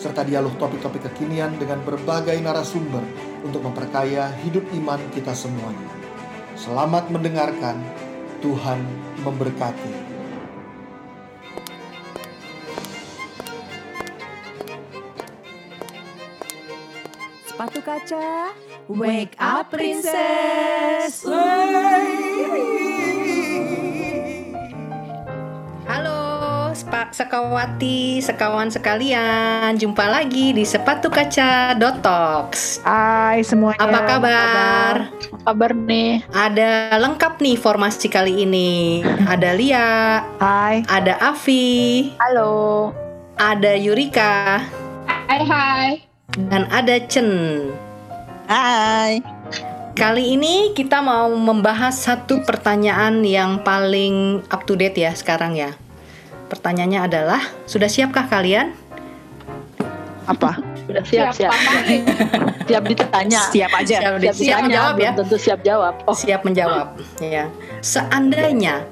serta dialog topik-topik kekinian dengan berbagai narasumber untuk memperkaya hidup iman kita semuanya. Selamat mendengarkan, Tuhan memberkati. Sepatu kaca, wake up princess. Halo, Spa- sekawati, sekawan sekalian, jumpa lagi di Sepatu Kaca Dotox. Hai semuanya. Apa kabar? kabar nih? Ada lengkap nih formasi kali ini. Ada Lia, Hai. ada Avi, Halo. ada Yurika, Hai hai. dan ada Chen. Hai. Kali ini kita mau membahas satu pertanyaan yang paling up to date ya sekarang ya. Pertanyaannya adalah, sudah siapkah kalian? Apa? Udah siap siap. Siap ditanya. Siap aja. Siap, Siap, siap menjawab ya? belum Tentu siap jawab. Oh, siap menjawab ya. Seandainya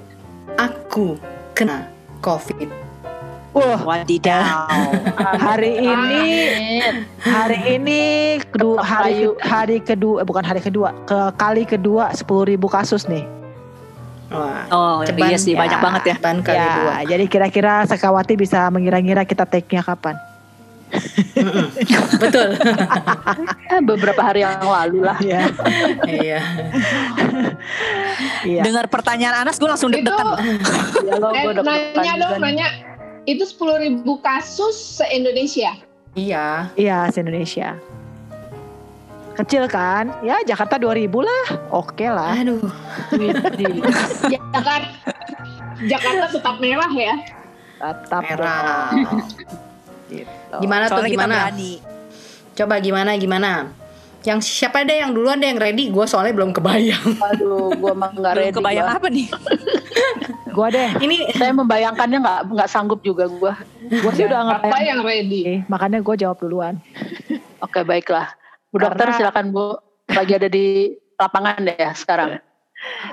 aku kena COVID, Wah, Wadidaw. hari ini hari ini kedua hari hari kedua eh, bukan hari kedua, ke kali kedua 10.000 kasus nih. Wah, Oh Ceban iya sih ya. banyak banget ya. ban kali ya, dua. jadi kira-kira Sekawati bisa mengira-ngira kita take-nya kapan? Betul. Beberapa hari yang lalu lah. Iya. Iya. Iya. Dengar pertanyaan Anas gue langsung Itu deg-degan. Ya lo eh, nanya dong, nanya. Itu 10.000 ribu kasus se-Indonesia. Iya. Iya, se-Indonesia. Kecil kan? Ya, Jakarta 2000 lah. Oke lah. Aduh. Jakarta, Jakarta tetap merah ya. Tetap Merah. Gitu. Gimana tuh Soalnya kita gimana? Coba gimana gimana? Yang siapa deh yang duluan deh yang ready? Gue soalnya belum kebayang. Aduh, gue mah nggak Belum ready. kebayang gua. apa nih? Gua deh. Ini Saya membayangkannya nggak nggak sanggup juga gue. Gue sih udah Apa ngebayang. yang ready? Makanya gue jawab duluan. Oke baiklah. Bu dokter Karena- silakan bu. Lagi ada di lapangan deh ya sekarang.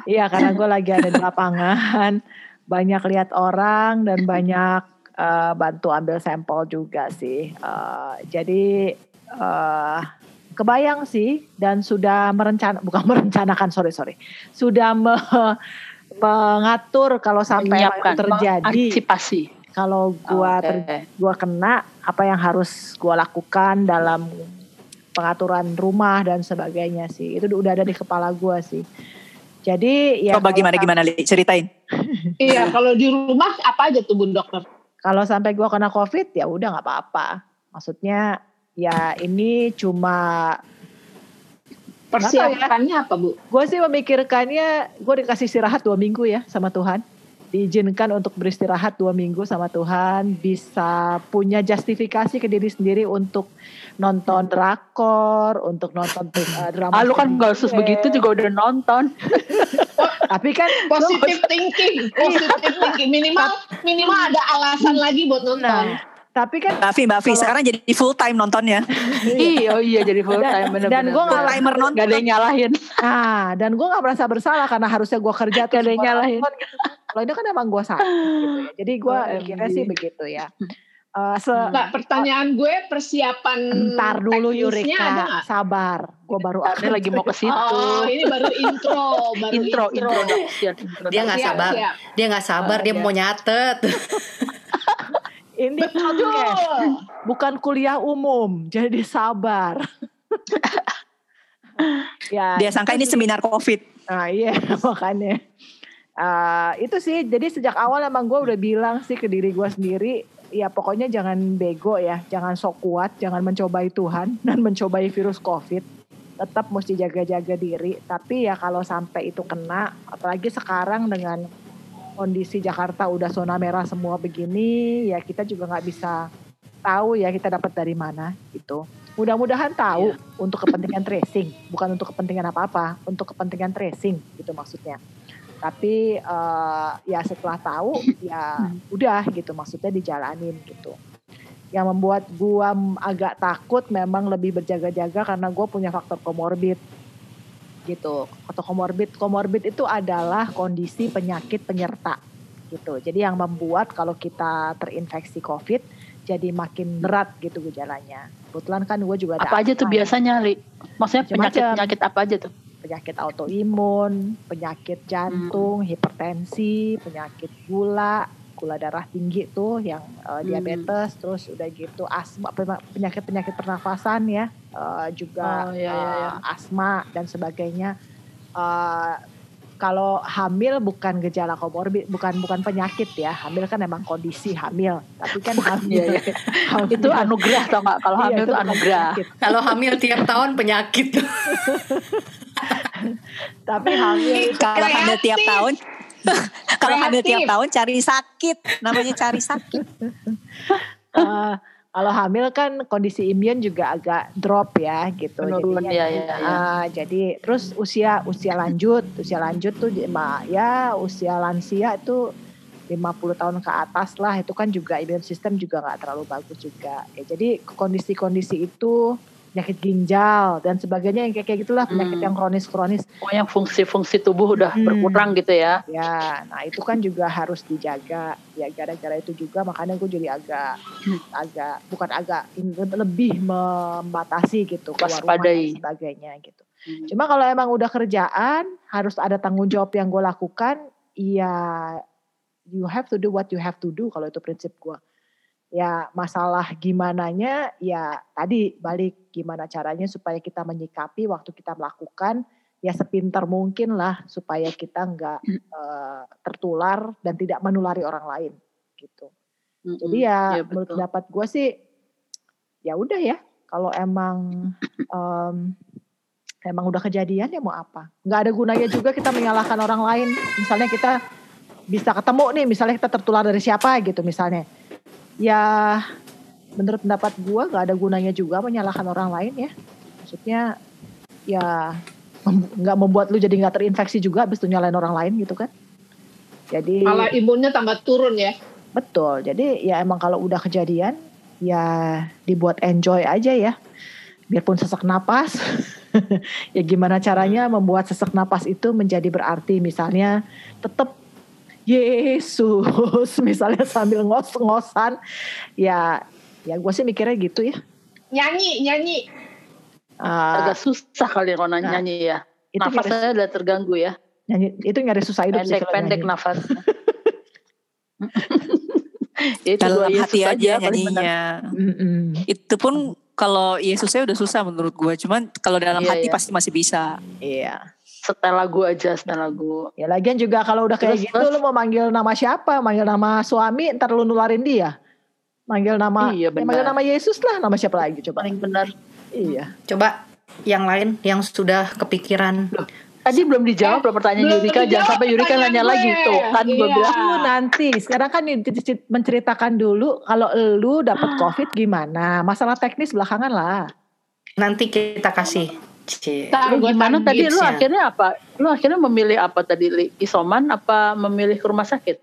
Iya, karena gue lagi ada di lapangan. Banyak lihat orang dan banyak eh, bantu ambil sampel juga sih. Eh, jadi eh, kebayang sih dan sudah merencana bukan merencanakan sorry sorry sudah me- mengatur kalau sampai Menyiapkan. itu terjadi Antisipasi. kalau gua Oke. ter- gua kena apa yang harus gua lakukan dalam pengaturan rumah dan sebagainya sih itu udah ada di kepala gua sih jadi ya Coba kalau gimana Li, ceritain. Iya, kalau di rumah apa aja tuh Bu Dokter? kalau sampai gua kena covid ya udah nggak apa-apa maksudnya ya ini cuma Persiapannya apa Bu? gue sih memikirkannya gue dikasih istirahat dua minggu ya sama Tuhan diizinkan untuk beristirahat dua minggu sama Tuhan bisa punya justifikasi ke diri sendiri untuk nonton drakor untuk nonton uh, drama Ah lu kan gak khusus sendiri. begitu juga udah nonton. tapi kan Positive thinking, positive thinking. Minimal minimal ada alasan lagi buat nonton. nah tapi kan Mbak Afi, Mbak Afi, Kalau- sekarang jadi full time nontonnya. iya, oh iya jadi full time bener dan gue nggak timer nonton. Gak ada yang nyalahin. ah dan gue nggak merasa bersalah karena harusnya gue kerja Gak ada yang nyalahin. gitu. kalau ini kan emang gue sakit gitu ya jadi gue OMG. mikirnya sih begitu ya Eh, se Nah, pertanyaan gue persiapan Ntar dulu ada Yurika, sabar. Gue baru Ini lagi mau ke situ. Oh, ini baru intro, baru intro, intro. introduction. dia nggak Siap, sabar. siap. Dia nggak sabar. Dia iya. mau nyatet. ini Betul. podcast, bukan kuliah umum, jadi sabar. ya, Dia sangka ini seminar COVID. Nah iya makanya. Eh, itu sih, jadi sejak awal emang gue udah bilang sih ke diri gue sendiri, ya pokoknya jangan bego ya, jangan sok kuat, jangan mencobai Tuhan dan mencobai virus COVID. Tetap mesti jaga-jaga diri. Tapi ya kalau sampai itu kena, apalagi sekarang dengan kondisi Jakarta udah zona merah semua begini, ya kita juga nggak bisa tahu ya kita dapat dari mana gitu. mudah-mudahan tahu Iya. untuk kepentingan tracing, bukan untuk kepentingan apa-apa, untuk kepentingan tracing gitu maksudnya. Tapi eh, ya setelah tahu ya udah gitu maksudnya dijalanin gitu. Yang membuat gua agak takut memang lebih berjaga-jaga karena gue punya faktor komorbid gitu. Atau komorbid, komorbid itu adalah kondisi penyakit penyerta gitu. Jadi yang membuat kalau kita terinfeksi COVID jadi makin berat gitu gejalanya. Kebetulan kan gue juga ada Apa aja tuh asma, biasanya, Li? Maksudnya Macam-macam. penyakit-penyakit apa aja tuh? penyakit autoimun, penyakit jantung, hipertensi, penyakit gula, gula darah tinggi tuh yang uh, Hmm. diabetes, terus udah gitu asma, penyakit-penyakit pernafasan ya, uh, juga Oh, iya, iya, iya. uh, asma dan sebagainya. Uh, kalau hamil bukan gejala komorbid, bukan bukan penyakit ya. Hamil kan emang kondisi hamil, tapi kan hamil. Iya, iya. hamil- Itu anugerah tau nggak? Kalau Iya, hamil itu bukan anugerah. Kalau hamil tiap tahun penyakit. Tapi hamil itu Kalau hamil tiap tahun, kalau hamil tiap tahun cari sakit, namanya cari sakit. Eh, kalau hamil kan kondisi imun juga agak drop ya gitu. Menurun, Jadinya, ya, ya, ya. ah, jadi terus usia usia lanjut, usia lanjut tuh ya usia lansia itu 50 tahun ke atas lah itu kan juga imun sistem juga nggak terlalu bagus juga. Ya, jadi kondisi-kondisi itu penyakit ginjal dan sebagainya yang kayak kayak gitulah penyakit Hmm. yang kronis-kronis Pokoknya fungsi-fungsi tubuh udah Hmm. berkurang gitu ya. Ya, nah itu kan juga harus dijaga. Ya gara-gara itu juga makanya gue jadi agak agak bukan agak lebih membatasi gitu keluar rumah dan sebagainya gitu. Hmm. Cuma kalau emang udah kerjaan harus ada tanggung jawab yang gue lakukan, ya you have to do what you have to do kalau itu prinsip gue. Ya masalah gimananya ya tadi balik gimana caranya supaya kita menyikapi waktu kita melakukan ya sepintar mungkin lah supaya kita nggak eh, tertular dan tidak menulari orang lain gitu. Mm-mm. Jadi ya Iya, menurut pendapat gue sih ya udah ya kalau emang em, emang udah kejadian ya mau apa? Nggak ada gunanya juga kita menyalahkan orang lain. Misalnya kita bisa ketemu nih, misalnya kita tertular dari siapa gitu misalnya. Ya menurut pendapat gue nggak ada gunanya juga menyalahkan orang lain ya. Maksudnya ya nggak membuat lu jadi nggak terinfeksi juga habis itu nyalain orang lain gitu kan. Jadi Malah imunnya tambah turun ya. Betul. Jadi ya emang kalau udah kejadian ya dibuat enjoy aja ya. Biarpun sesak napas. ya gimana caranya membuat sesak napas itu menjadi berarti misalnya tetap Yesus misalnya sambil ngos-ngosan ya ya gue sih mikirnya gitu ya. Nyanyi, nyanyi. Ah, Agak susah kali kalau Nah, nyanyi ya. itu Nafas nyari, saya udah terganggu ya. nyanyi- itu nyari susah hidup sih kalau Pendek-pendek nyanyi. nafasnya. ya, itu Dalam Yesus hati aja benar. nyanyinya. Mm-mm. Itu pun kalau Yesusnya udah susah menurut gue. Cuman kalau dalam Iya, hati iya. pasti masih bisa. Iya. Setel lagu aja, setel lagu. Ya lagian juga kalau udah kayak Terus, gitu terus? lu mau manggil nama siapa? Manggil nama suami ntar lu nularin dia. Manggil nama Iya, ya manggil nama Yesus lah, nama siapa lagi coba? Paling benar. Iya. Coba yang lain yang sudah kepikiran. Tadi belum dijawab loh pertanyaan belum Yurika. Jangan sampai Yurika nanya gue. lagi tuh. Kan gue Iya. bilang. Lu nanti sekarang kan menceritakan dulu kalau lu dapat covid gimana? Masalah teknis belakangan lah. Nanti kita kasih. Cie. Ntar Lu gua gimana tadi lu akhirnya apa? Lu akhirnya memilih apa tadi? Isoman apa memilih ke rumah sakit?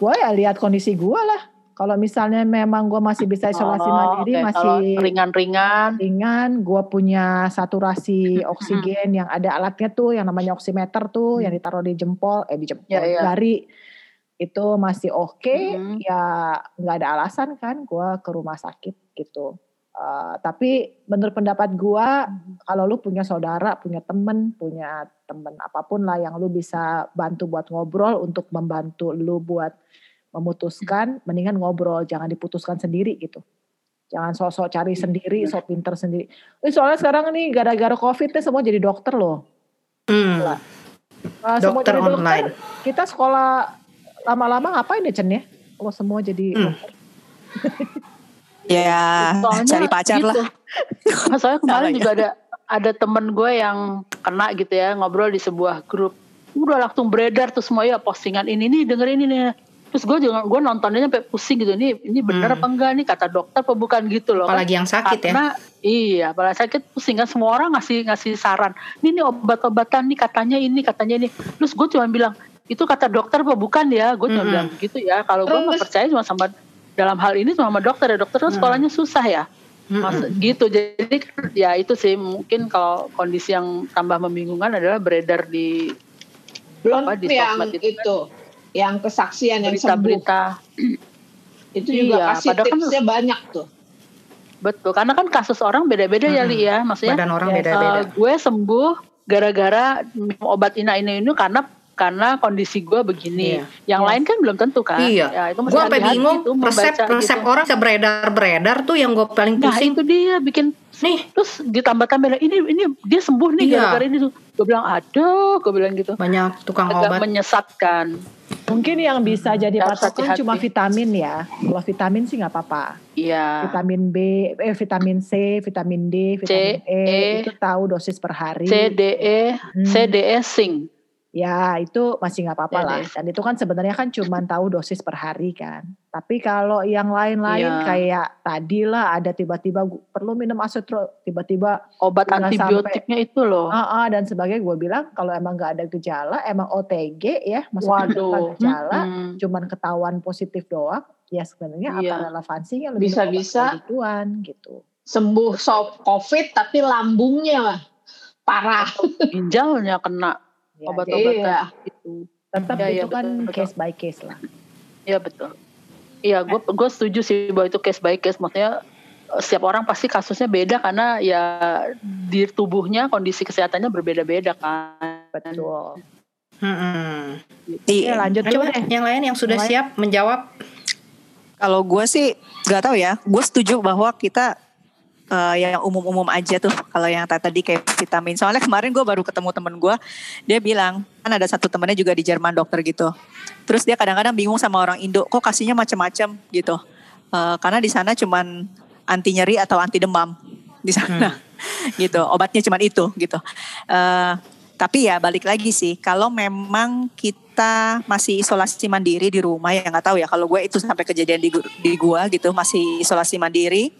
Gue ya lihat kondisi gue lah. Kalau misalnya memang gue masih bisa isolasi Oh, mandiri, oke. masih ringan-ringan. ringan, gue punya saturasi oksigen yang ada alatnya tuh, yang namanya oximeter tuh, yang ditaruh di jempol, eh di jempol, Ya, ya. jari, itu masih oke, Hmm. ya nggak ada alasan kan, gue ke rumah sakit gitu. Eh, tapi menurut pendapat gue, kalau lu punya saudara, punya temen, punya temen apa pun lah yang lu bisa bantu buat ngobrol untuk membantu lu buat memutuskan, mendingan ngobrol, jangan diputuskan sendiri gitu. Jangan sosok cari sendiri, sok pinter sendiri. Eh, soalnya sekarang nih gara-gara covid nih semua jadi dokter loh. Hmm, semua dokter jadi dokter, online. kita sekolah lama-lama ngapain ya Chen ya? Kalau semua jadi Hmm. dokter. Ya, Soalnya cari pacar gitu. lah. Nah, soalnya kemarin ya? juga ada ada temen gue yang kena gitu ya ngobrol di sebuah grup. Udah langsung beredar tuh semua ya postingan ini nih dengerin ini nih. Terus gue juga gue nontonnya sampai pusing gitu ini ini bener Hmm. apa enggak nih kata dokter apa bukan gitu loh kan. Apalagi yang sakit ya. karena iya apalagi sakit pusing kan semua orang ngasih ngasih saran ini nih obat-obatan nih katanya ini katanya ini terus gue cuma bilang itu kata dokter apa bukan ya gue cuma Mm-mm. bilang gitu ya kalau gue nggak percaya cuma sama dalam hal ini cuma sama dokter ya dokter kan Mm. sekolahnya susah ya Mm-mm. Maksud, gitu jadi ya itu sih mungkin kalau kondisi yang tambah membingungkan adalah beredar di Belum Apa, di yang sosmed itu, itu yang kesaksian yang sembuh. berita-berita Itu juga Iya, kasih padahal kan- tipsnya banyak tuh. betul karena kan kasus orang beda-beda ya Mm-mm. Li ya maksudnya Badan orang Ya, beda-beda. eh, gue sembuh gara-gara minum obat ina ini ini karena karena kondisi gue begini. Iya. Yang Iya. lain kan belum tentu kan. Iya. Ya, itu Gue sampai bingung tuh membaca resep resep gitu. orang bisa beredar-beredar tuh yang gue paling Nah pusing. itu dia bikin Nih, terus ditambah-tambah ini ini dia sembuh nih Iya. gara-gara ini tuh. Gue bilang aduh, gue bilang gitu. banyak tukang Agak obat. menyesatkan. Mungkin yang bisa jadi Harus patokan cuma vitamin ya. Kalau vitamin sih nggak apa-apa. Iya. Vitamin B, eh vitamin C, vitamin D, vitamin E, E, itu tahu dosis per hari. C D E Hmm. C D E sing. Ya itu masih nggak apa-apa Ya lah. Dan itu kan sebenarnya kan cuma tahu dosis per hari kan. Tapi kalau yang lain-lain Iya. kayak tadi lah ada tiba-tiba perlu minum asetro, tiba-tiba Obat antibiotiknya itu loh. ah ah, dan sebagainya gue bilang kalau emang nggak ada gejala, emang OTG ya, maksudnya Waduh. gejala, Mm-mm. cuman ketahuan positif doang, ya sebenarnya Iya. apa relevansinya lebih Bisa-bisa. gituan gitu. Sembuh soft covid tapi lambungnya parah. Ginjalnya kena Ya, obat-obatan Iya. itu. tetap Iya, iya, itu kan betul, betul. case by case lah. Iya betul. Iya, gue gue setuju sih bahwa itu case by case. Maksudnya eh, setiap orang pasti kasusnya beda karena ya di tubuhnya kondisi kesehatannya berbeda-beda kan. Betul. Mm-mm. Oke, lanjut Ayo, coba deh. yang lain yang sudah Yang siap menjawab. Kalau gue sih nggak tahu ya. Gue setuju bahwa kita eh, yang umum-umum aja tuh. Kalau yang tadi kayak vitamin. Soalnya kemarin gue baru ketemu temen gue. Dia bilang kan ada satu temennya juga di Jerman dokter gitu. Terus dia kadang-kadang bingung sama orang Indo. Kok kasihnya macam-macam gitu. Eh, karena di sana cuman anti nyeri atau anti demam di sana. gitu. Obatnya cuman itu gitu. Eh, tapi ya balik lagi sih. Kalau memang kita masih isolasi mandiri di rumah ya nggak tahu ya kalau gue itu sampai kejadian di, di gua gitu masih isolasi mandiri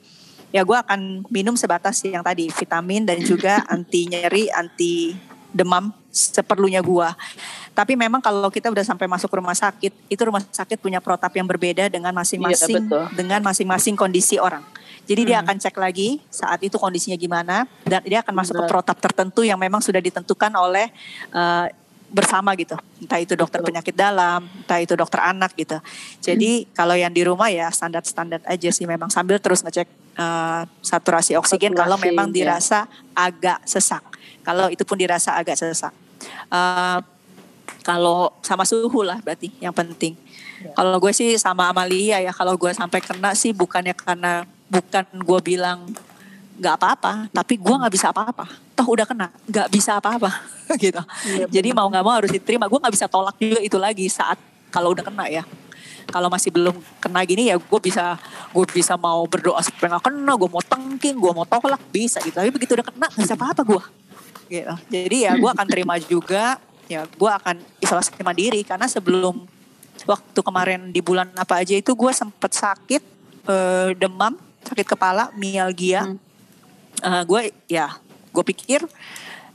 ya gue akan minum sebatas yang tadi vitamin dan juga anti nyeri anti demam seperlunya gua tapi memang kalau kita udah sampai masuk rumah sakit itu rumah sakit punya protap yang berbeda dengan masing-masing betul. dengan masing-masing kondisi orang jadi dia akan cek lagi saat itu kondisinya gimana dan dia akan masuk ke Benar. protap tertentu yang memang sudah ditentukan oleh eh, bersama gitu. Entah itu dokter Betul. penyakit dalam, entah itu dokter anak gitu. Jadi kalau yang di rumah ya standar-standar aja sih memang sambil terus ngecek eh, saturasi oksigen kalau Saturasi, memang ya. dirasa agak sesak. Kalau itu pun dirasa agak sesak. Eh, kalau sama suhu lah berarti yang penting. Kalau gue sih sama Amalia ya kalau gue sampai kena sih bukannya karena bukan gue bilang nggak apa-apa, tapi gue nggak bisa apa-apa. Toh udah kena, nggak bisa apa-apa gitu. Jadi mau nggak mau harus diterima. Gue nggak bisa tolak juga itu lagi saat kalau udah kena ya. Kalau masih belum kena gini ya gue bisa gue bisa mau berdoa supaya nggak kena, gue mau tengking, gue mau tolak bisa gitu. Tapi begitu udah kena nggak bisa apa-apa gue. Gitu. Jadi ya gue akan terima juga. Ya gue akan isolasi mandiri karena sebelum waktu kemarin di bulan apa aja itu gue sempet sakit eh, demam sakit kepala mialgia Hmm. Eh, gue ya gue pikir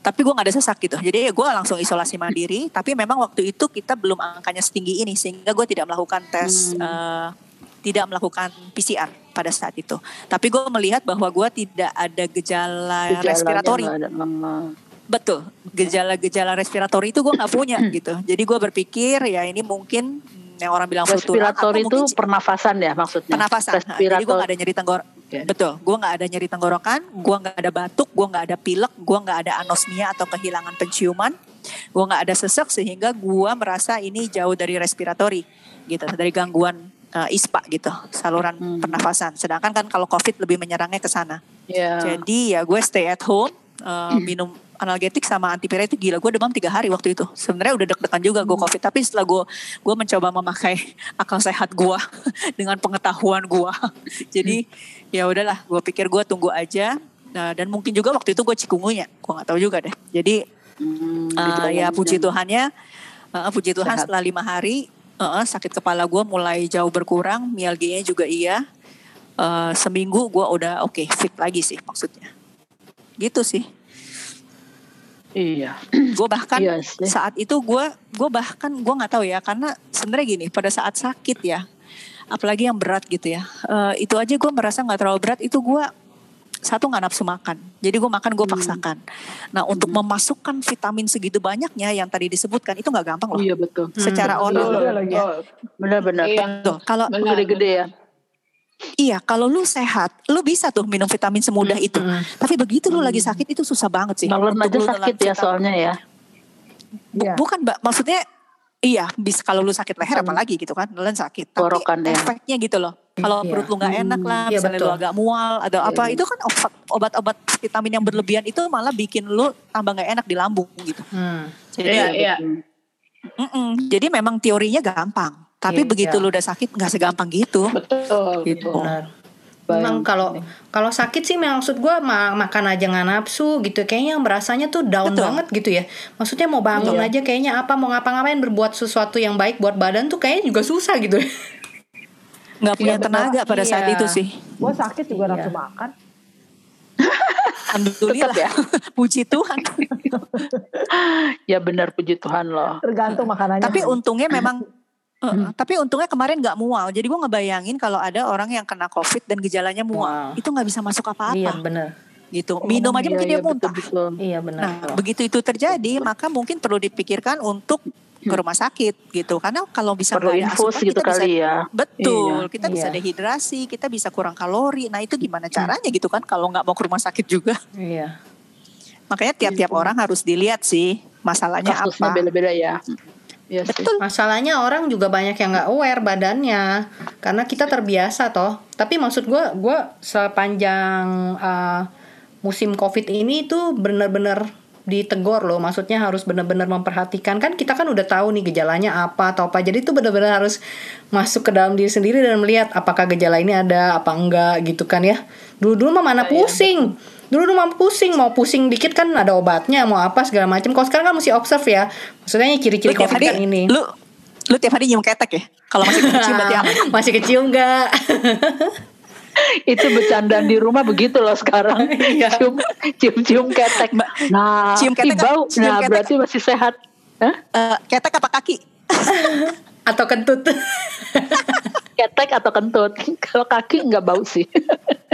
tapi gue nggak ada sesak gitu jadi gue langsung isolasi mandiri tapi memang waktu itu kita belum angkanya setinggi ini sehingga gue tidak melakukan tes Hmm. eh, tidak melakukan PCR pada saat itu tapi gue melihat bahwa gue tidak ada gejala respiratori ada. Hmm. Betul, gejala-gejala respiratori itu gue nggak punya gitu. Jadi gue berpikir ya ini mungkin yang orang bilang fluturan atau Respirator itu mungkin pernafasan ya maksudnya. pernafasan. Nah, jadi gue nggak ada nyeri tenggorok. Oke. Betul, gue nggak ada nyeri tenggorokan, gue nggak ada batuk, gue nggak ada pilek, gue nggak ada anosmia atau kehilangan penciuman, gue nggak ada sesek sehingga gue merasa ini jauh dari respiratori gitu, dari gangguan eh, ISPA gitu, saluran Hmm. pernafasan. Sedangkan kan kalau COVID lebih menyerangnya ke sana. Iya. Jadi ya gue stay at home, uh, minum analgetik sama antipiretik gila gue demam tiga hari waktu itu. Sebenarnya udah deg-degan juga gue covid, tapi setelah gue gue mencoba memakai akal sehat gue dengan pengetahuan gue. Jadi ya udahlah, gue pikir gue tunggu aja. Nah, dan mungkin juga waktu itu gue cikungunya, gue nggak tahu juga deh. Jadi Hmm, uh, ya puji Tuhannya, uh, puji Tuhan Sehat. setelah lima hari eh, sakit kepala gue mulai jauh berkurang, mialgianya juga iya. Eh, seminggu gue udah oke fit lagi sih maksudnya. Gitu sih. Iya. Gue bahkan Iya sih. saat itu gue gue bahkan gue nggak tahu ya karena sebenarnya gini pada saat sakit ya, apalagi yang berat gitu ya, eh, itu aja gue merasa nggak terlalu berat itu gue satu nggak nafsu makan, jadi gue makan Hmm. gue paksakan. Nah untuk memasukkan vitamin segitu banyaknya yang tadi disebutkan itu nggak gampang loh. Iya betul. Secara Hmm. oral Iya lagi. Betul. Benar-benar. Iya. Tuh, kalau. Gede-gede ya. iya kalau lu sehat, lu bisa tuh minum vitamin semudah itu. Mm-mm. Tapi begitu lu lagi sakit itu susah banget sih. Nelen aja sakit ya vitamin. soalnya ya. Bu- Iya. Bukan mbak, maksudnya iya bisa kalau lu sakit leher apalagi gitu kan, nelan sakit. Tapi Tenggorokan ya. efeknya gitu loh. Kalau Iya. perut lu nggak enak lah, Iya, misalnya lu agak mual atau apa, itu kan obat obat-obat vitamin yang berlebihan itu malah bikin lu tambah nggak enak di lambung gitu. Hmm. Jadi, Iya, iya. mm-mm. jadi memang teorinya gampang, tapi Iya, begitu iya. lu udah sakit nggak segampang gitu. Betul. Gitu. betul. Benar. Memang kalau kalau sakit sih maksud gue makan aja nggak nafsu gitu kayaknya berasanya tuh down Betul. banget gitu ya maksudnya mau bangun Iya. aja kayaknya apa mau ngapa-ngapain berbuat sesuatu yang baik buat badan tuh kayaknya juga susah gitu Nggak punya betul. tenaga pada saat Iya. itu sih. Gue sakit juga Iya. nafsu makan. Alhamdulillah, Tetap ya? puji Tuhan. Ya benar puji Tuhan loh. Tergantung makanannya. tapi untungnya memang Hmm. Tapi untungnya kemarin nggak mual. Jadi gue ngebayangin kalau ada orang yang kena COVID dan gejalanya mual, Mual. itu nggak bisa masuk iya apa-apa. bener Gitu. Minum aja Iya, mungkin iya, dia muntah. betul-betul. iya bener Nah, begitu itu terjadi, maka mungkin perlu dipikirkan untuk ke rumah sakit gitu. Karena kalau bisa Perlu infus asupan, gitu kita bisa kali ya. betul, Iya. kita bisa Iya. dehidrasi, kita bisa kurang kalori. Nah itu gimana caranya gitu kan? Kalau nggak mau ke rumah sakit juga, iya makanya tiap-tiap orang harus dilihat sih masalahnya Kasusnya apa. beda-beda ya. Iya sih. Betul. Masalahnya orang juga banyak yang nggak aware badannya karena kita terbiasa toh. Tapi maksud gue, gue sepanjang uh, musim covid ini tuh bener-bener ditegor loh. Maksudnya harus bener-bener memperhatikan kan kita kan udah tahu nih gejalanya apa atau apa. Jadi itu bener-bener harus masuk ke dalam diri sendiri dan melihat apakah gejala ini ada apa enggak gitu kan ya. Dulu-dulu mah mana pusing. Dulu dulu mah pusing, mau pusing dikit kan ada obatnya, mau apa segala macam. Kalau sekarang kan mesti observe ya. Maksudnya ciri-ciri covid hari, kan ini. lu lu tiap hari nyium ketek ya? Kalau masih kecil berarti aman. Masih kecium nggak? Itu bercandaan di rumah begitu loh sekarang. cium, cium-cium ketek. Nah, Cium ketek bau. Cium Nah, ketek. berarti masih sehat. Hah? Eh, ketek apa kaki? Atau kentut? Ketek atau kentut. Kalau kaki nggak bau sih.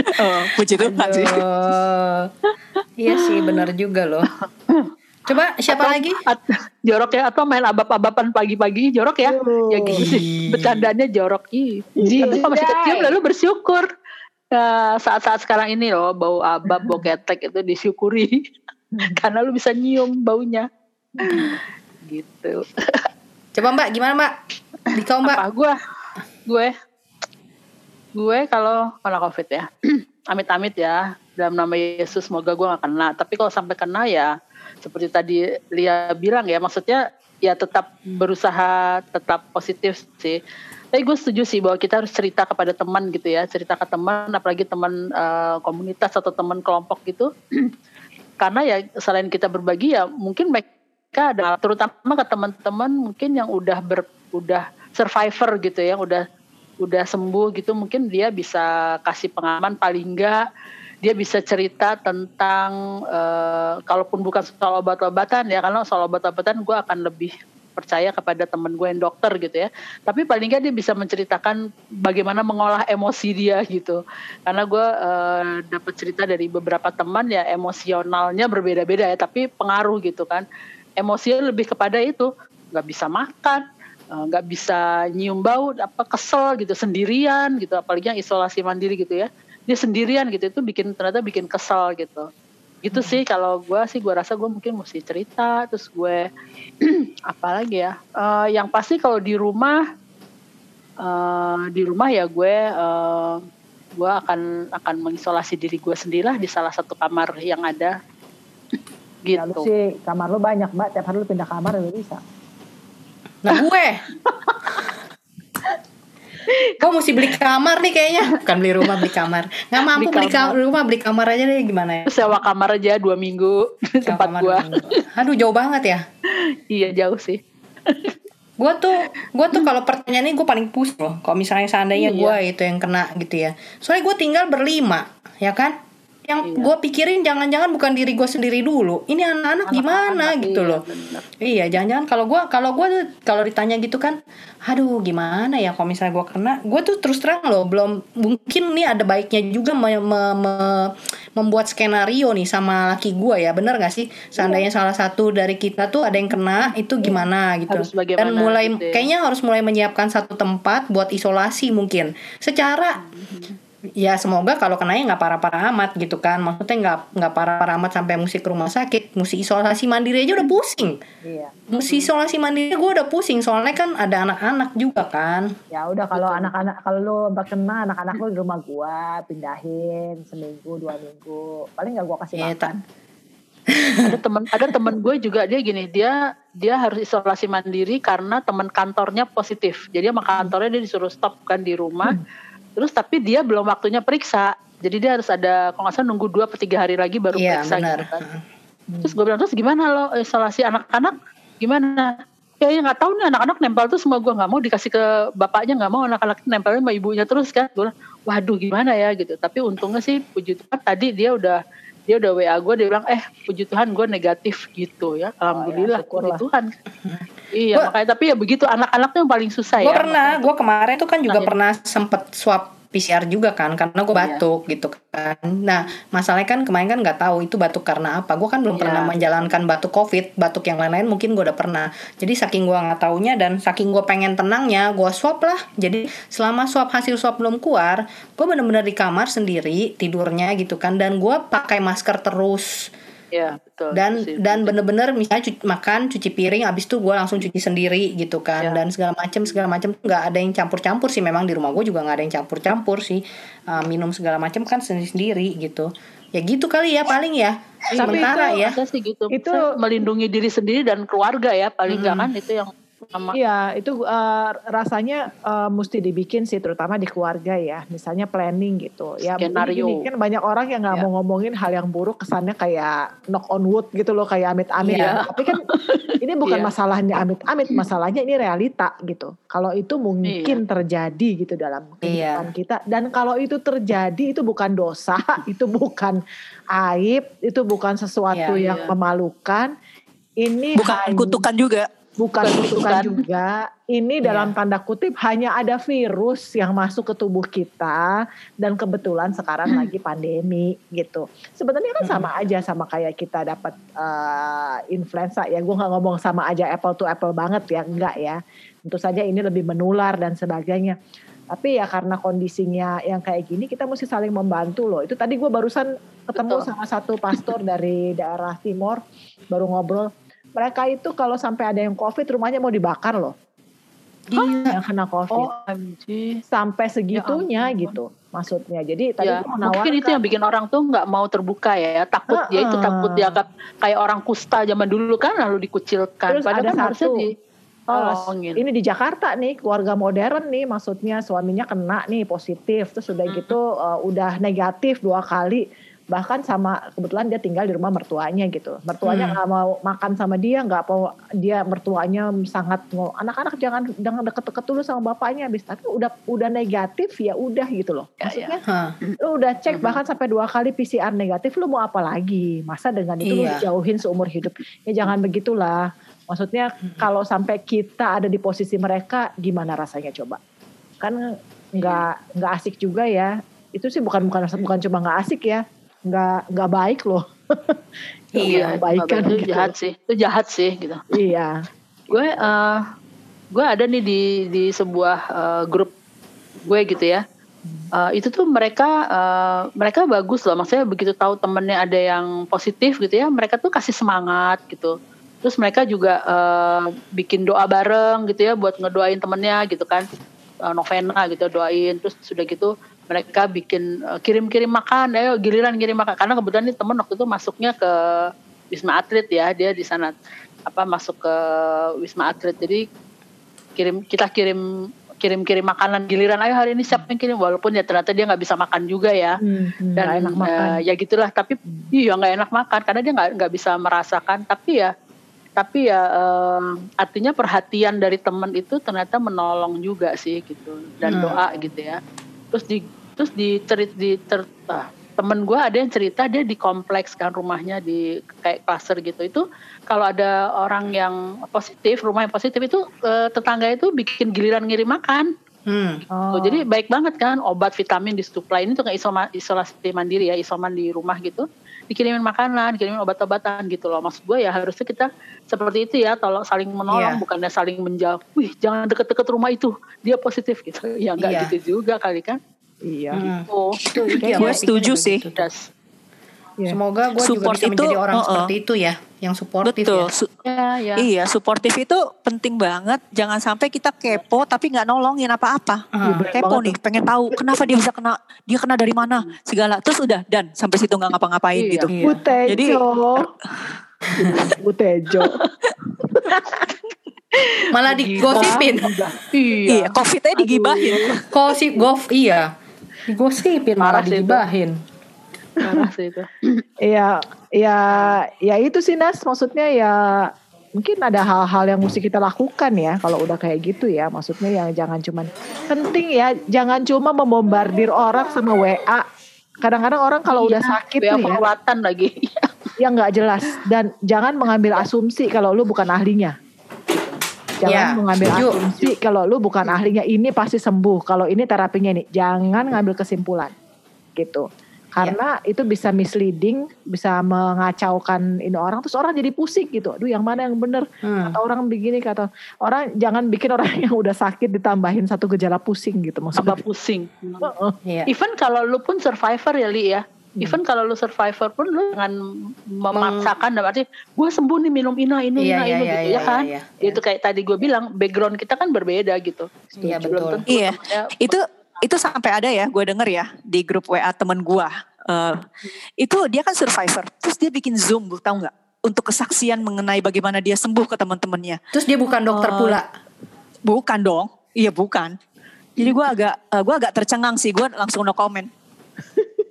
Oh, puji Tuhan sih. Iya sih, benar juga loh. Coba siapa lagi? At- jorok ya atau main abap-abapan pagi-pagi jorok ya. Ya gitu sih. Bercandanya jorok. Ih. Tapi kalau masih kecil lalu bersyukur. Nah, saat-saat sekarang ini loh bau abab, bau ketek itu disyukuri. Karena lu bisa nyium baunya. gitu. Coba Mbak, gimana Mbak? Di kau Mbak? Apa gue? Gue gue kalau kena covid ya. Amit-amit ya. Dalam nama Yesus semoga gue gak kena. Tapi kalau sampai kena ya seperti tadi Lia bilang ya maksudnya ya tetap berusaha tetap positif sih. Tapi gue setuju sih bahwa kita harus cerita kepada teman gitu ya, cerita ke teman, apalagi teman eh, komunitas atau teman kelompok gitu. Karena ya selain kita berbagi ya mungkin mereka ada terutama ke teman-teman mungkin yang udah ber, udah survivor gitu ya, yang udah udah sembuh gitu mungkin dia bisa kasih pengalaman paling enggak dia bisa cerita tentang eh, kalaupun bukan soal obat-obatan ya karena soal obat-obatan gue akan lebih percaya kepada temen gue yang dokter gitu ya. Tapi paling nggak dia bisa menceritakan bagaimana mengolah emosi dia gitu. Karena gue eh, dapat cerita dari beberapa teman ya emosionalnya berbeda-beda ya tapi pengaruh gitu kan. Emosinya lebih kepada itu nggak bisa makan eh, nggak bisa nyium bau apa kesel gitu sendirian gitu apalagi yang isolasi mandiri gitu ya. Dia sendirian gitu itu bikin ternyata bikin kesel gitu. Gitu sih kalau gue sih gue rasa gue mungkin mesti cerita terus gue apa lagi ya Eh, yang pasti kalau di rumah eh, di rumah ya gue eh, gue akan akan mengisolasi diri gue sendirilah di salah satu kamar yang ada. Ya, lu gitu. sih kamar lu banyak mbak, tiap hari lu pindah kamar ya bisa. Nah gue. Kau mesti beli kamar nih kayaknya. Bukan beli rumah, beli kamar. Nggak mampu Beli beli, ka- rumah, beli kamar aja deh gimana ya. Sewa kamar aja dua minggu Sewa tempat kamar gue. Aduh jauh banget ya. iya jauh sih gue tuh gue tuh kalau pertanyaan ini gue paling pusing loh kalau misalnya seandainya Iya. gue itu yang kena gitu ya soalnya gue tinggal berlima ya kan yang Iya. gue pikirin jangan-jangan bukan diri gue sendiri dulu. Ini anak-anak gimana Anak-anak, gitu iya, loh. bener. iya jangan-jangan kalau gue kalau gue kalau ditanya gitu kan aduh gimana ya kalau misalnya gue kena? Gue tuh terus terang loh belum mungkin nih ada baiknya juga me- me- me- membuat skenario nih sama laki gue ya bener gak sih? Seandainya salah satu dari kita tuh ada yang kena itu gimana gitu. Harus dan mulai gitu ya. kayaknya harus mulai menyiapkan satu tempat buat isolasi mungkin. Secara ya semoga kalau kenanya nggak parah-parah amat gitu kan. Maksudnya nggak nggak parah-parah amat sampai mesti ke rumah sakit mesti isolasi mandiri aja udah pusing. Iya. mesti isolasi mandiri gue udah pusing soalnya kan ada anak-anak juga kan. Ya udah kalau anak-anak kalau lu mbak kena anak-anak lu di rumah gua pindahin seminggu dua minggu. Paling nggak gua kasih Iya, makan. ada teman ada teman gue juga dia gini dia dia harus isolasi mandiri karena teman kantornya positif. Jadi sama kantornya dia disuruh stop kan di rumah terus tapi dia belum waktunya periksa. Jadi dia harus ada kalau nggak salah nunggu dua atau tiga hari lagi baru iya periksa benar. gitu kan. Terus gue bilang terus gimana lo? Isolasi anak-anak gimana? Ya ya nggak tahu nih anak-anak nempel tuh semua gue nggak mau dikasih ke bapaknya nggak mau anak-anak nempelnya sama ibunya terus kan. Gue bilang waduh gimana ya? Gitu. Tapi untungnya sih puji Tuhan tadi dia udah dia udah WA gue dia bilang eh puji Tuhan gue negatif gitu ya alhamdulillah puji syukurlah. Tuhan iya Gua- makanya tapi ya begitu anak-anaknya yang paling susah gue ya pernah gue kemarin tuh kan juga Nah, ya. pernah sempet swab PCR juga kan karena gue Iya. batuk gitu kan. Nah masalahnya kan kemarin kan nggak tahu itu batuk karena apa. Gue kan belum Iya. pernah menjalankan batuk covid batuk yang lain-lain mungkin gue udah pernah. Jadi saking gue nggak taunya dan saking gue pengen tenangnya gue swab lah. Jadi selama swab hasil swab belum keluar gue bener-bener di kamar sendiri tidurnya gitu kan. Dan gue pakai masker terus ya betul dan sih. dan bener-bener misalnya cuci, makan cuci piring abis itu gue langsung cuci sendiri gitu kan. Ya. dan segala macam segala macam nggak ada yang campur-campur sih. Memang di rumah gue juga nggak ada yang campur-campur sih. Uh, minum segala macam kan sendiri-sendiri gitu. Ya gitu kali ya paling ya. Tapi sementara itu, ya. sih gitu. Itu- Saya melindungi diri sendiri dan keluarga ya paling nggak kan itu yang sama Iya, itu eh, rasanya eh, mesti dibikin sih, terutama di keluarga ya. Misalnya planning gitu. Ya, Skenario. gini, kan banyak orang yang nggak Ya. mau ngomongin hal yang buruk, kesannya kayak knock on wood gitu loh, kayak amit-amit. Iya. ya. Tapi kan ini bukan Iya. masalahnya amit-amit, masalahnya ini realita gitu. Kalau itu mungkin terjadi gitu dalam kehidupan kita. Dan kalau itu terjadi, itu bukan dosa, itu bukan aib, itu bukan sesuatu Iya, yang iya. memalukan. Ini Bukan hanya- kutukan juga. Bukan kutukan juga. Ini Iya. dalam tanda kutip hanya ada virus yang masuk ke tubuh kita dan kebetulan sekarang lagi pandemi gitu. Sebenarnya kan sama aja sama kayak kita dapat eh, influenza ya. Gue nggak ngomong sama aja apple to apple banget ya, enggak ya. Tentu saja ini lebih menular dan sebagainya. Tapi ya karena kondisinya yang kayak gini kita mesti saling membantu loh. Itu tadi gue barusan ketemu Betul. sama satu pastor dari daerah timur baru ngobrol mereka itu kalau sampai ada yang covid rumahnya mau dibakar loh. Iya. yang kena covid. Oh sampai segitunya ampun. gitu maksudnya. Jadi tadi ya mungkin itu yang bikin orang tuh nggak mau terbuka ya. Takut dia itu Heeh. takut dianggap kayak orang kusta zaman dulu kan lalu dikucilkan. Terus padahal ada kan harusnya satu, di Oh, ini di Jakarta nih keluarga modern nih maksudnya suaminya kena nih positif. Terus udah Hmm. gitu uh, udah negatif dua kali bahkan sama kebetulan dia tinggal di rumah mertuanya gitu. Mertuanya Hmm. nggak mau makan sama dia nggak mau dia mertuanya sangat ngo anak-anak jangan jangan deket-deket dulu sama bapaknya habis tapi udah udah negatif ya udah gitu loh. Ya, maksudnya Hah. lu udah cek Mhm. bahkan sampai dua kali PCR negatif lu mau apa lagi? Masa dengan itu lu Iya. dijauhin seumur hidup? Ya jangan begitulah. Maksudnya kalau sampai kita ada di posisi mereka gimana rasanya coba? Kan nggak nggak asik juga ya. Itu sih bukan bukan bukan cuma nggak asik ya nggak nggak baik loh. Iya, baik. kan itu gitu. jahat sih. Itu jahat sih gitu. Iya. Gue eh gue ada nih di di sebuah eh, grup gue gitu ya. Eh, itu tuh mereka eh, mereka bagus loh. Maksudnya begitu tahu temennya ada yang positif gitu ya mereka tuh kasih semangat gitu. Terus mereka juga eh, bikin doa bareng gitu ya buat ngedoain temennya gitu kan. Eh, novena gitu doain. Terus sudah gitu mereka bikin eh, kirim-kirim makan ayo giliran kirim makan. Karena kebetulan nih temen waktu itu masuknya ke Wisma Atlet ya dia di sana apa masuk ke Wisma Atlet. Jadi kirim kita kirim kirim kirim makanan giliran ayo hari ini siapa yang kirim. Walaupun ya ternyata dia nggak bisa makan juga ya. Hmm, hmm, dan enak makan. eh, ya gitulah. Tapi iya nggak enak makan karena dia nggak nggak bisa merasakan. Tapi ya tapi ya eh, artinya perhatian dari teman itu ternyata menolong juga sih gitu. Dan Hmm. doa gitu ya terus di terus di cerit di ter- ah, temen gue ada yang cerita dia di kompleks kan rumahnya di kayak klaster gitu itu kalau ada orang yang positif rumah yang positif itu eh, tetangga itu bikin giliran ngirim makan Hmm. Oh. Jadi baik banget kan obat vitamin disuplai ini tuh kayak isoma, isolasi mandiri ya isoman di rumah gitu dikirimin makanan dikirimin obat-obatan gitu loh maksud gue ya harusnya kita seperti itu ya tolong saling menolong Iya. bukannya saling menjauh wih jangan deket-deket rumah itu dia positif gitu ya enggak Iya. gitu juga kali kan Iya. Hmm. oh Itu, Gue setuju sih. das Iya. Semoga gue juga bisa itu, menjadi orang uh-uh. seperti itu ya, yang suportif Betul. ya. Su- ya ya Iya, suportif itu penting banget. Jangan sampai kita kepo tapi nggak nolongin apa-apa. Bener Kepo banget nih, pengen tahu kenapa dia bisa kena, dia kena dari mana, segala. Terus udah dan sampai situ nggak ngapa-ngapain Iya. gitu. Iya. Butejo. Jadi- Butejo. Malah digosipin. Iya, COVID-nya digibahin. Gosip gof iya. Digosipin malah sih itu. Parah sih itu Iya, ya, ya itu sih Nas. Maksudnya ya mungkin ada hal-hal yang mesti kita lakukan ya kalau udah kayak gitu ya. Maksudnya yang jangan cuman penting ya, jangan cuma membombardir orang sama WA. Kadang-kadang orang kalau udah sakit ya tuh ya, lagi yang nggak jelas dan jangan mengambil asumsi kalau lu bukan ahlinya. Jangan Ya, mengambil setuju. asumsi kalau lu bukan ahlinya ini pasti sembuh. Kalau ini terapinya ini, jangan ngambil kesimpulan gitu. Karena itu bisa misleading, bisa mengacaukan ini orang terus orang jadi pusing gitu. Aduh, yang mana yang benar? Hmm. Kata orang begini kata orang jangan bikin orang yang udah sakit ditambahin satu gejala pusing gitu maksudnya. tambah pusing Heeh. Iya. Even kalau lu pun survivor ya Li ya. Hmm. Even kalau lu survivor pun lu jangan memaksakan dalam arti gue sembuh nih minum ina ini Iya, ina iya, ini iya, gitu iya, ya kan. iya, Itu kayak tadi gue bilang background kita kan berbeda gitu. Iya, Belum betul. Iya, temennya itu itu sampai ada ya, gue denger ya di grup WA temen gue. Eh, itu dia kan survivor, terus dia bikin zoom, bu, tahu nggak? Untuk kesaksian mengenai bagaimana dia sembuh ke teman-temannya. Terus dia bukan dokter Oh. pula. Bukan dong, iya bukan. Jadi gue agak eh, gue agak tercengang sih, gue langsung no comment.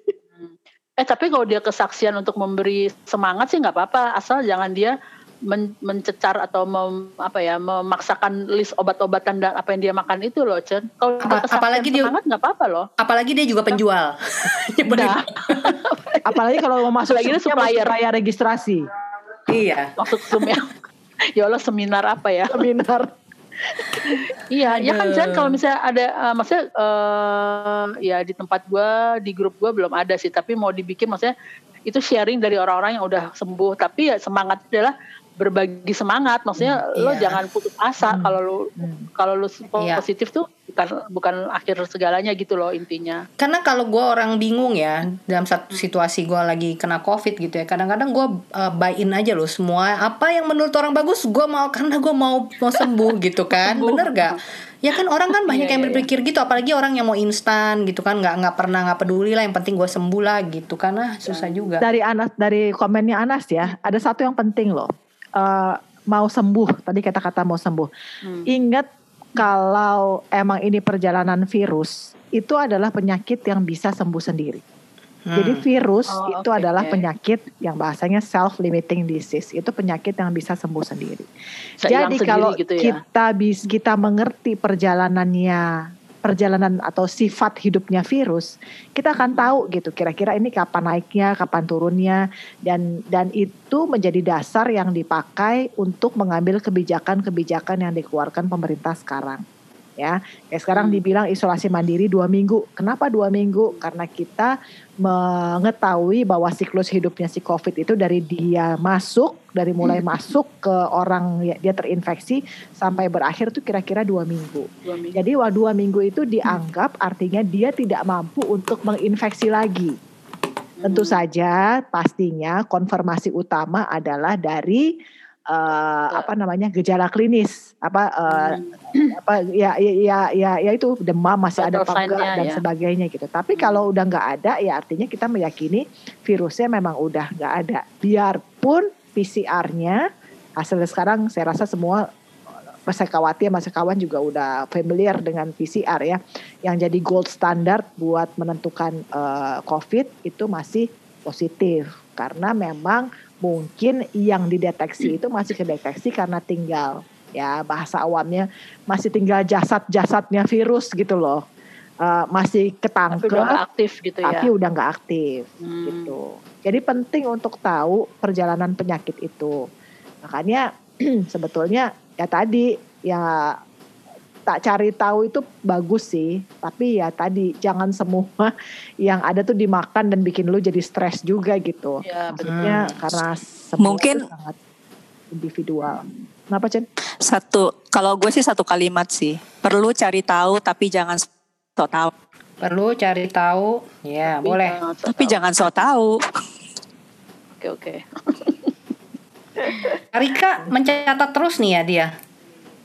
Eh tapi kalau dia kesaksian untuk memberi semangat sih nggak apa-apa asal jangan dia men- mencecar atau mem- apa ya memaksakan list obat-obatan dan apa yang dia makan itu loh Chen. Kalau Apa- apalagi dia- semangat nggak apa-apa loh. Apalagi dia juga penjual. Nah, Apalagi kalau mau masuk Lagi Zoom-nya supplier. bayar registrasi. iya. maksud Zoom ya. ya Allah seminar apa ya? Seminar. Iya, ya kan. Jan kalau misalnya ada, eh, maksudnya eh, ya di tempat gua, di grup gua belum ada sih, tapi mau dibikin maksudnya itu sharing dari orang-orang yang udah sembuh, tapi ya semangat adalah berbagi semangat, maksudnya lo iya. jangan putus asa kalau lo kalau lo Iya. positif tuh bukan bukan akhir segalanya gitu loh intinya. Karena kalau gue orang bingung ya dalam satu situasi gue lagi kena covid gitu ya, kadang-kadang gue uh, buy in aja loh semua apa yang menurut orang bagus gue mau karena gue mau mau sembuh gitu kan, bener gak? Ya kan orang kan banyak Iya, yang iya, berpikir gitu, apalagi orang yang mau instan gitu kan, nggak nggak pernah nggak peduli lah, yang penting gue sembuh lah gitu, karena susah juga. Dari Anas dari komennya Anas ya, ada satu yang penting loh. Eh, mau sembuh, tadi kata-kata mau sembuh. Hmm. Ingat kalau emang ini perjalanan virus, itu adalah penyakit yang bisa sembuh sendiri. Hmm. Jadi virus Oh, itu oke, adalah penyakit yang bahasanya self limiting disease. Itu penyakit yang bisa sembuh sendiri. Bisa hilang Jadi sendiri kalau gitu ya. kita bis kita mengerti perjalanannya perjalanan atau sifat hidupnya virus, kita akan tahu gitu kira-kira ini kapan naiknya, kapan turunnya dan dan itu menjadi dasar yang dipakai untuk mengambil kebijakan-kebijakan yang dikeluarkan pemerintah sekarang. Ya, kayak sekarang Hmm. dibilang isolasi mandiri dua minggu. Kenapa dua minggu? Karena kita mengetahui bahwa siklus hidupnya si COVID itu dari dia masuk, dari mulai masuk ke orang ya- dia terinfeksi sampai berakhir tuh kira-kira dua minggu. Dua minggu. Jadi wah dua minggu itu dianggap artinya dia tidak mampu untuk menginfeksi lagi. Tentu Hmm. saja pastinya konfirmasi utama adalah dari eh, apa namanya gejala klinis apa eh, apa ya ya ya ya, ya itu demam masih ada apa enggak dan ya. sebagainya gitu. Tapi kalau udah nggak ada ya artinya kita meyakini virusnya memang udah nggak ada. Biarpun PCR-nya hasilnya sekarang saya rasa semua Mas Sekawati Mas Sekawan juga udah familiar dengan PCR ya. Yang jadi gold standard buat menentukan eh, COVID itu masih positif karena memang mungkin yang dideteksi itu masih kedeteksi karena tinggal ya bahasa awamnya masih tinggal jasad-jasadnya virus gitu loh. Uh, masih Tapi ketangkep udah nggak aktif gitu ya. tapi udah nggak aktif Hmm. gitu. Jadi penting untuk tahu perjalanan penyakit itu. Makanya sebetulnya ya tadi ya tak cari tahu itu bagus sih, tapi ya tadi jangan semua yang ada tuh dimakan dan bikin lu jadi stres juga gitu. Ya. Maksudnya Hmm. karena semua Mungkin- itu sangat individual. Kenapa Chen? Satu, kalau gue sih satu kalimat sih. Perlu cari tahu tapi jangan so tahu. Perlu cari tahu. Ya, boleh. Jangan so Tapi tahu. jangan so tahu. Oke oke. Karika mencatat terus nih ya dia.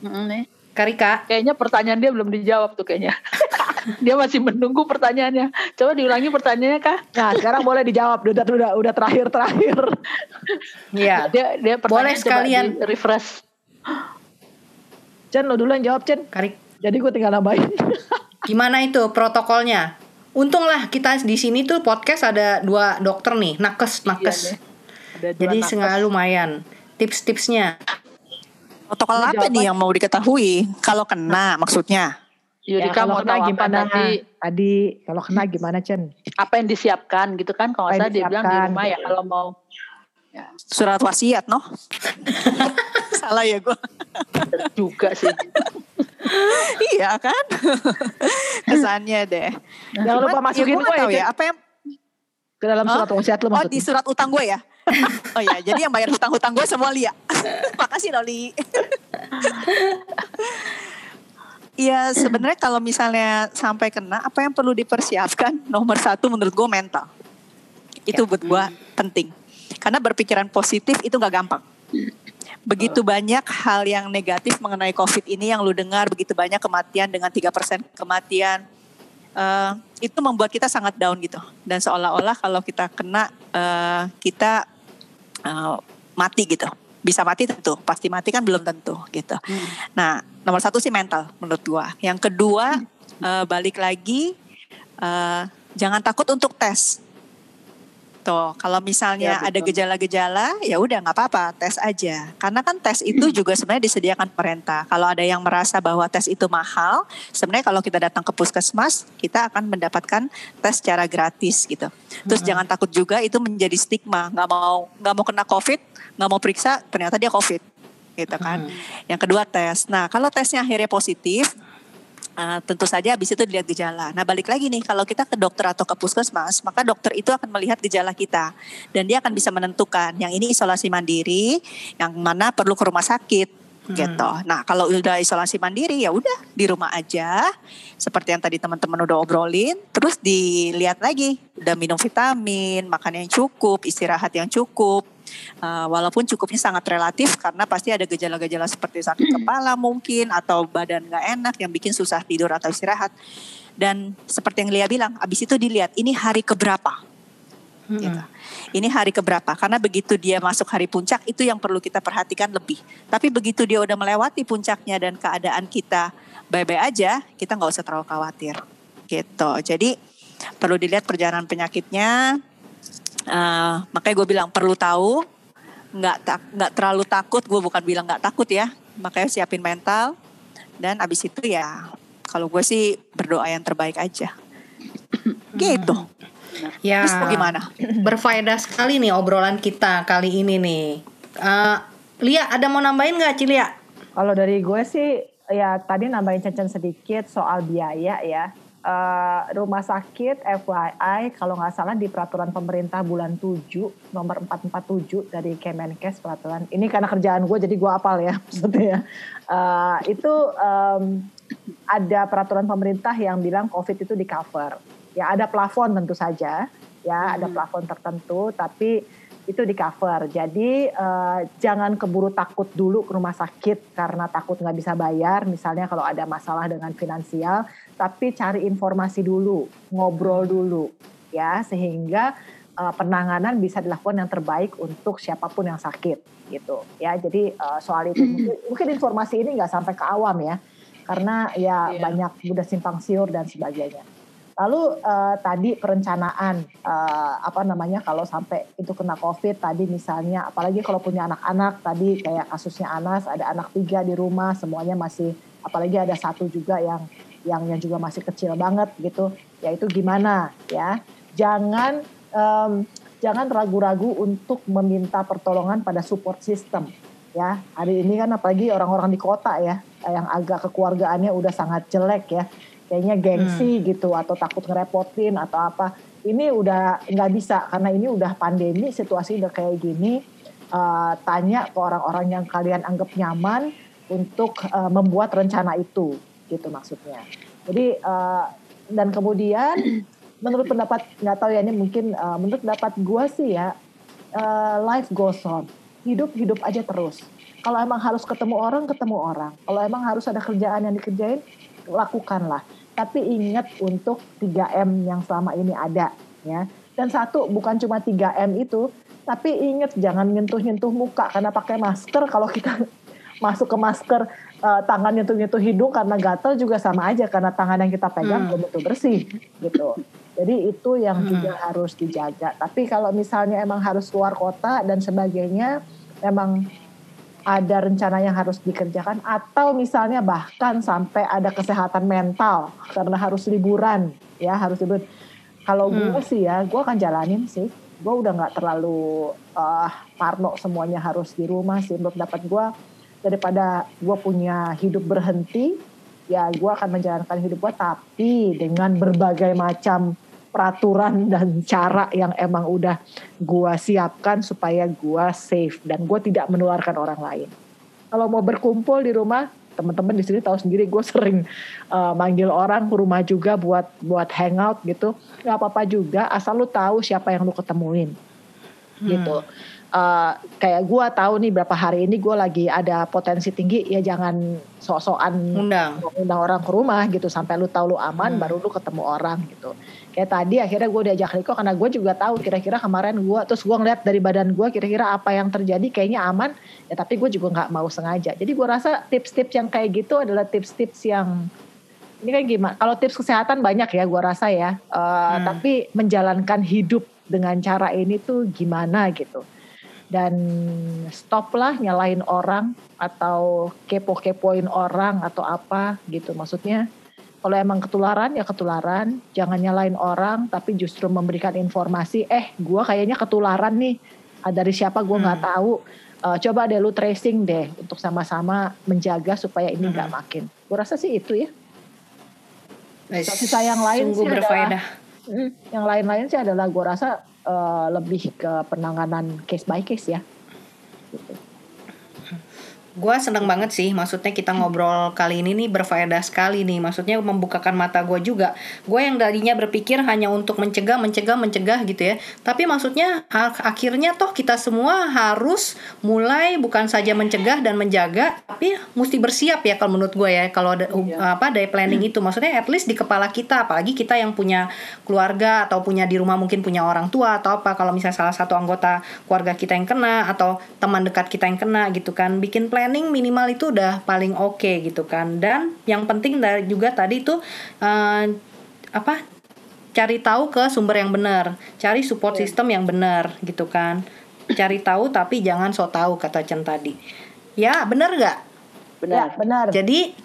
Mm, nih. Karika, Kayaknya pertanyaan dia belum dijawab tuh kayaknya. dia masih menunggu pertanyaannya. Coba diulangi pertanyaannya kah? Nah sekarang boleh dijawab, udah udah udah terakhir terakhir. ya. Dia dia Boleh sekalian. di refresh. Chen lo dulu yang jawab Chen. Karik, Jadi gue tinggal nambahin. gimana itu protokolnya? Untunglah kita di sini tuh podcast ada dua dokter nih, nakes, nakes. Iya, deh. Ada dua Jadi sengaja lumayan. Tips-tipsnya. Protokol apa jawaban- nih yang mau diketahui? Kalau kena maksudnya. Yurika Ya, kalau mau kena gimana tadi? Tadi kalau kena gimana Chen? Apa yang disiapkan gitu kan? Kalau saya dia bilang di rumah ya kalau mau Surat wasiat, noh. Salah ya gue. juga sih. iya kan? Kesannya deh. Jangan lupa Cuman, masukin ya gue ya ya. Apa yang Ke dalam surat wasiat lo Oh di maksudnya. surat utang gue ya? Oh ya, jadi yang bayar hutang-hutang gue semua Lia. Makasih Loli. Iya sebenarnya kalau misalnya sampai kena, apa yang perlu dipersiapkan? Nomor satu menurut gue mental. Itu buat gue penting. Karena berpikiran positif itu nggak gampang. Begitu banyak hal yang negatif mengenai COVID ini yang lu dengar, begitu banyak kematian dengan 3% kematian. Eh, itu membuat kita sangat down gitu. Dan seolah-olah kalau kita kena, eh, kita eh, mati gitu. Bisa mati tentu, pasti mati kan belum tentu gitu. Nah, nomor satu sih mental menurut gua. Yang kedua, eh, balik lagi, eh, jangan takut untuk tes. Tuh, kalau misalnya Ya, ada gejala-gejala, ya udah nggak apa-apa, tes aja. Karena kan tes itu juga sebenarnya disediakan pemerintah. Kalau ada yang merasa bahwa tes itu mahal, sebenarnya kalau kita datang ke puskesmas, kita akan mendapatkan tes secara gratis gitu. Terus jangan takut juga itu menjadi stigma, nggak mau nggak mau kena COVID, nggak mau periksa, ternyata dia COVID, gitu kan. Yang kedua tes. Nah kalau tesnya akhirnya positif, Uh, tentu saja habis itu dilihat gejala. Nah balik lagi nih kalau kita ke dokter atau ke puskesmas maka dokter itu akan melihat gejala kita dan dia akan bisa menentukan yang ini isolasi mandiri, yang mana perlu ke rumah sakit gitu. Nah kalau udah isolasi mandiri ya udah di rumah aja seperti yang tadi teman-teman udah obrolin. Terus dilihat lagi udah minum vitamin, makan yang cukup, istirahat yang cukup. Uh, walaupun cukupnya sangat relatif karena pasti ada gejala-gejala seperti sakit kepala mungkin atau badan nggak enak yang bikin susah tidur atau istirahat. Dan seperti yang Lia bilang, abis itu dilihat ini hari keberapa. Gitu. Ini hari keberapa? Karena begitu dia masuk hari puncak itu yang perlu kita perhatikan lebih. Tapi begitu dia udah melewati puncaknya dan keadaan kita baik-baik aja, kita nggak usah terlalu khawatir. Gitu. Jadi perlu dilihat perjalanan penyakitnya. Eh, makanya gue bilang perlu tahu, nggak tak nggak terlalu takut. Gue bukan bilang nggak takut ya. Makanya siapin mental. Dan abis itu ya, kalau gue sih berdoa yang terbaik aja. Gitu. Ya. Terus gimana? Berfaedah sekali nih obrolan kita kali ini nih. Eh, Lia, ada mau nambahin nggak Cilia? Kalau dari gue sih ya tadi nambahin Cen sedikit soal biaya ya. Eh, rumah sakit FYI kalau nggak salah di peraturan pemerintah bulan 7 nomor 447 dari Kemenkes peraturan ini karena kerjaan gue jadi gue apal ya maksudnya ya. Eh, itu em, ada peraturan pemerintah yang bilang COVID itu di cover. Ya ada plafon tentu saja ya ada plafon tertentu tapi itu di cover. Jadi eh, jangan keburu takut dulu ke rumah sakit karena takut nggak bisa bayar. Misalnya kalau ada masalah dengan finansial, tapi cari informasi dulu, ngobrol dulu, ya sehingga eh, penanganan bisa dilakukan yang terbaik untuk siapa pun yang sakit, gitu. Ya jadi eh, soal itu mungkin, mungkin informasi ini nggak sampai ke awam ya, karena ya Iya. banyak udah simpang siur dan sebagainya. Lalu eh, tadi perencanaan eh, apa namanya kalau sampai itu kena COVID tadi misalnya apalagi kalau punya anak-anak tadi kayak kasusnya Anas ada anak tiga di rumah semuanya masih apalagi ada satu juga yang yang yang juga masih kecil banget gitu ya itu gimana ya? Jangan em, jangan ragu-ragu untuk meminta pertolongan pada support system ya? Hari ini kan apalagi orang-orang di kota ya yang agak kekeluargaannya udah sangat jelek ya kayaknya gengsi gitu atau takut ngerepotin atau apa. Ini udah nggak bisa karena ini udah pandemi situasi udah kayak gini. Eh, tanya ke orang-orang yang kalian anggap nyaman untuk eh, membuat rencana itu gitu maksudnya. Jadi eh, dan kemudian menurut pendapat nggak tahu ya ini mungkin eh, menurut pendapat gue sih ya eh, life goes on. Hidup hidup aja terus. Kalau emang harus ketemu orang ketemu orang. Kalau emang harus ada kerjaan yang dikerjain lakukanlah tapi ingat untuk 3M yang selama ini ada ya dan satu bukan cuma 3M itu tapi ingat jangan nyentuh-nyentuh muka karena pakai masker kalau kita masuk ke masker eh, tangan nyentuh-nyentuh hidung karena gatal juga sama aja karena tangan yang kita pegang Hmm. belum tentu bersih gitu. Jadi itu yang Hmm. juga harus dijaga. Tapi kalau misalnya emang harus keluar kota dan sebagainya, memang ada rencana yang harus dikerjakan atau misalnya bahkan sampai ada kesehatan mental karena harus liburan ya harus liburan. Kalau gue sih ya, gue akan jalanin sih. Gue udah nggak terlalu eh, parno semuanya harus di rumah sih. Menurut dapat gue daripada gue punya hidup berhenti, ya gue akan menjalankan hidup gue tapi dengan berbagai macam peraturan dan cara yang emang udah gue siapkan supaya gue safe dan gue tidak menularkan orang lain. Kalau mau berkumpul di rumah, teman-teman di sini tahu sendiri gue sering uh, manggil orang ke rumah juga buat buat hangout gitu. Gak apa-apa juga asal lu tahu siapa yang lu ketemuin gitu. Uh, kayak gue tahu nih berapa hari ini gue lagi ada potensi tinggi ya jangan sok-sokan Undang. undang orang ke rumah gitu sampai lu tahu lu aman baru lu ketemu orang gitu. Kayak tadi akhirnya gue diajak Riko karena gue juga tahu kira-kira kemarin gue terus gue ngeliat dari badan gue kira-kira apa yang terjadi kayaknya aman ya tapi gue juga nggak mau sengaja. Jadi gue rasa tips-tips yang kayak gitu adalah tips-tips yang ini kan gimana? Kalau tips kesehatan banyak ya gue rasa ya. Eh, tapi menjalankan hidup dengan cara ini tuh gimana gitu dan stoplah nyalain orang atau kepo-kepoin orang atau apa gitu. Maksudnya kalau emang ketularan ya ketularan. Jangan nyalain orang tapi justru memberikan informasi eh gua kayaknya ketularan nih. Ah, dari siapa gua nggak tahu. Eh, coba deh lu tracing deh untuk sama-sama menjaga supaya ini nggak makin. Gua rasa sih itu ya. Sisa yang lain Sungguh sih adalah- berfaedah. Mm, yang lain-lain sih adalah gua rasa eh, lebih ke penanganan case by case ya gitu. Gue seneng banget sih, maksudnya kita ngobrol kali ini nih berfaedah sekali nih, maksudnya membukakan mata gue juga. Gue yang tadinya berpikir hanya untuk mencegah, mencegah, mencegah gitu ya. Tapi maksudnya ak- akhirnya toh kita semua harus mulai bukan saja mencegah dan menjaga, tapi mesti bersiap ya kalau menurut gue ya. Kalau ada apa day planning itu, maksudnya at least di kepala kita, apalagi kita yang punya keluarga atau punya di rumah mungkin punya orang tua atau apa. Kalau misalnya salah satu anggota keluarga kita yang kena atau teman dekat kita yang kena gitu kan, bikin planning minimal itu udah paling oke gitu kan. Dan yang penting dari juga tadi tuh eh, apa cari tahu ke sumber yang benar, cari support system yang benar gitu kan. Cari tahu tapi jangan so tahu kata Chen tadi. Ya, benar nggak? Ya, benar. Jadi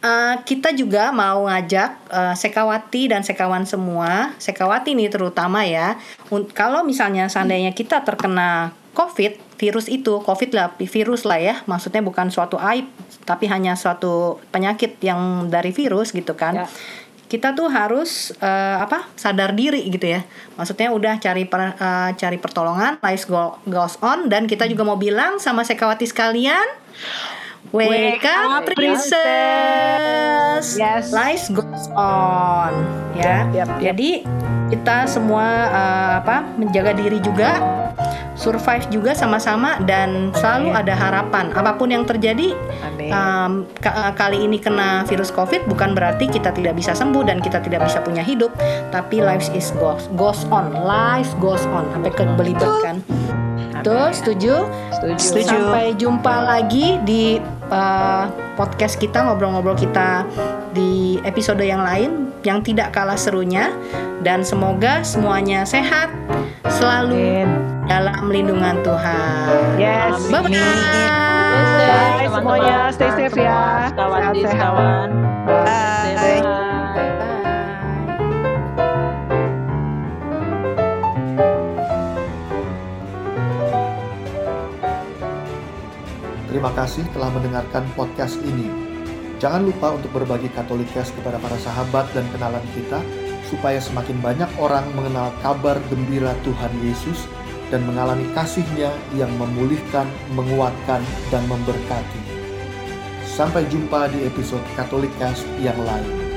eh, kita juga mau ngajak eh, Sekawati dan Sekawan semua, Sekawati nih terutama ya. un- Kalau misalnya seandainya kita terkena COVID, virus itu, COVID lah, virus lah ya, maksudnya bukan suatu aib, tapi hanya suatu penyakit yang dari virus gitu kan. Ya. Kita tuh harus eh, apa sadar diri gitu ya. Maksudnya udah cari per- eh, cari pertolongan, life go- goes on dan kita juga mau bilang sama Sekawati sekalian, Wake up, princess. Yes. Life goes on, ya. Yap, yap, yap. Jadi kita semua uh, apa menjaga diri juga, survive juga sama-sama dan selalu ada harapan. Apa pun yang terjadi, um, ka- kali ini kena virus COVID bukan berarti kita tidak bisa sembuh dan kita tidak bisa punya hidup, tapi life is goes goes on, life goes on sampai ke belibet kan. Tuh, setuju? Setuju. Sampai jumpa lagi di uh, podcast kita ngobrol-ngobrol kita di episode yang lain yang tidak kalah serunya dan semoga semuanya sehat selalu Amin. Dalam lindungan Tuhan. Yes. Bye bye. Bye semuanya, stay safe ya. Kawan kawan. Bye. Bye. Terima kasih telah mendengarkan podcast ini. Jangan lupa untuk berbagi Katolikes kepada para sahabat dan kenalan kita, supaya semakin banyak orang mengenal kabar gembira Tuhan Yesus dan mengalami kasih-Nya yang memulihkan, menguatkan, dan memberkati. Sampai jumpa di episode Katolikes yang lain.